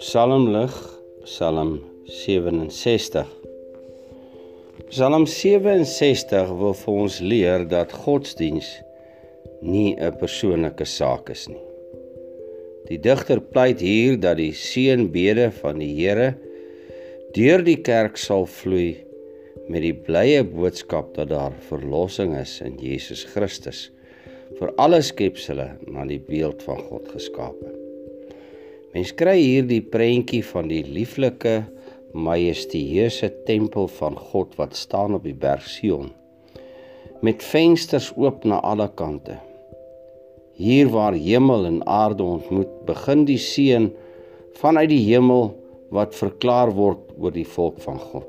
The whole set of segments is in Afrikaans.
Psalmlig Psalm 67 Psalm 67 wil vir ons leer dat godsdiens nie 'n persoonlike saak is nie. Die digter pleit hier dat die seënbede van die Here deur die kerk sal vloei met die blye boodskap dat daar verlossing is in Jesus Christus vir alle skepsels na die beeld van God geskape. Mens kry hier die prentjie van die lieflike majestueuse tempel van God wat staan op die berg Sion met vensters oop na alle kante. Hier waar hemel en aarde ontmoet, begin die seën vanuit die hemel wat verklaar word oor die volk van God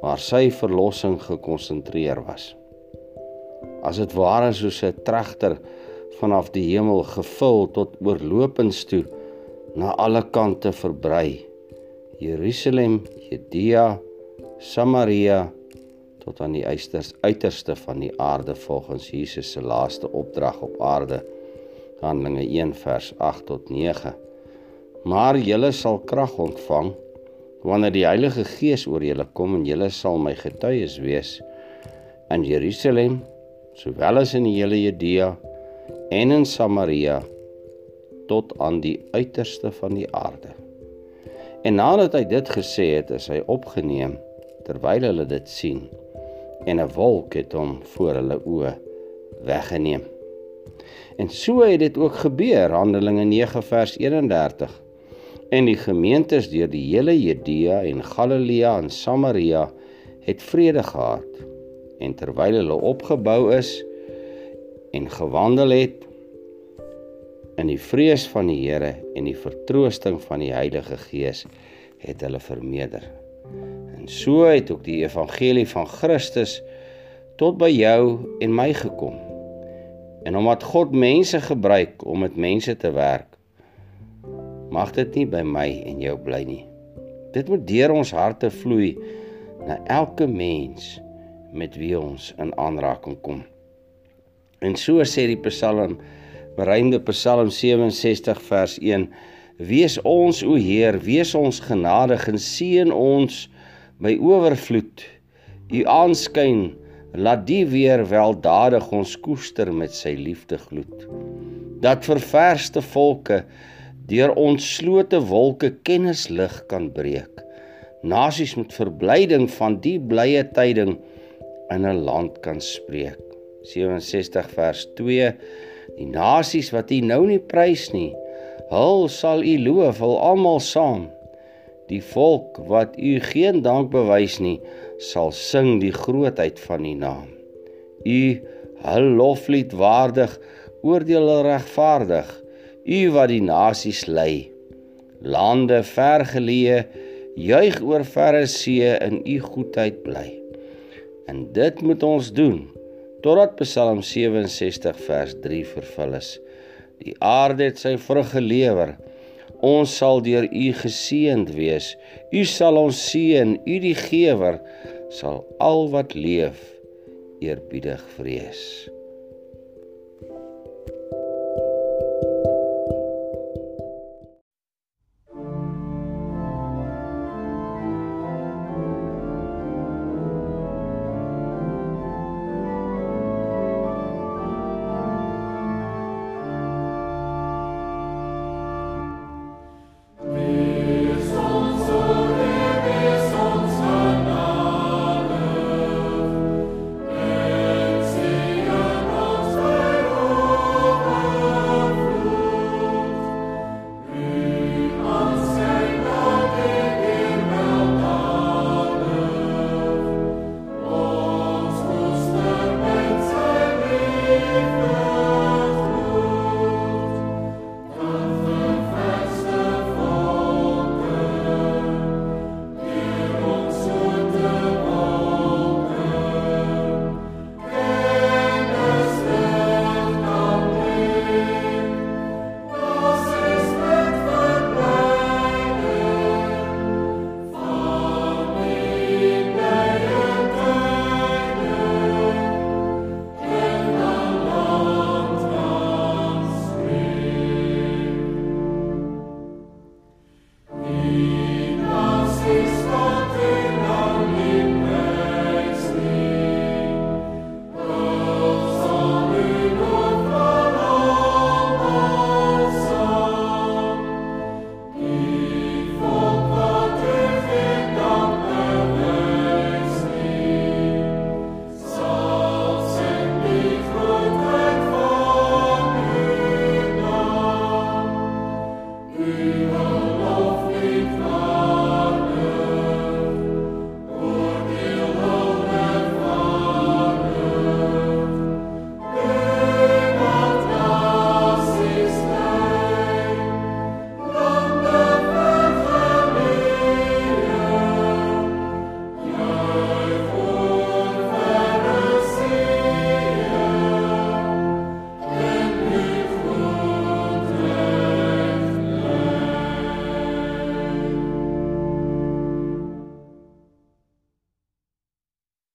waar sy verlossing gekonsentreer was. As dit ware soos 'n trechter vanaf die hemel gevul tot oorlopends toe na alle kante verbrei. Jerusalem, Judea, Samaria tot aan die uisters, uiterste van die aarde volgens Jesus se laaste opdrag op aarde. Handelinge 1 vers 8 tot 9. Maar julle sal krag ontvang wanneer die Heilige Gees oor julle kom en julle sal my getuies wees in Jerusalem sowel as in die hele Judea en in Samaria tot aan die uiterste van die aarde. En nadat hy dit gesê het, is hy opgeneem terwyl hulle dit sien en 'n wolk het hom voor hulle oë weggeneem. En so het dit ook gebeur, Handelinge 9 vers 31 en die gemeentes deur die hele Judea en Galilea en Samaria het vrede gehad. En terwyl hulle opgebou is en gewandel het in die vrees van die Here en die vertroosting van die Heilige Gees, het hulle vermeerder. En so het ook die evangelie van Christus tot by jou en my gekom. En omdat God mense gebruik om met mense te werk, mag dit nie by my en jou bly nie. Dit moet deur ons harte vloei na elke mens met wie ons in aanraking kom. En so sê die Psalm, bereimde Psalm 67 vers 1: Wees ons o Heer, wees ons genadig en seën ons by oorvloed. U aanskyn laat die weer weldadig ons koester met sy liefdegloed. Dat ververste volke deur ontslote wolke kennislig kan breek. Nasies met verblyding van die blye tyding in 'n land kan spreek. 67 vers 2 Die nasies wat U nou nie prys nie, hul sal U loof, hul almal saam. Die volk wat U geen dank bewys nie, sal sing die grootheid van U naam. U hul loflied waardig, oordeel regverdig. U wat die nasies lei. Lande vergeleë juig oor verre see in u goedheid bly. En dit moet ons doen totdat Psalm 67 vers 3 vervul is. Die aarde het sy vrug gelewer. Ons sal deur u geseënd wees. U sal ons seën, u die gewer sal al wat leef eerbiedig vrees.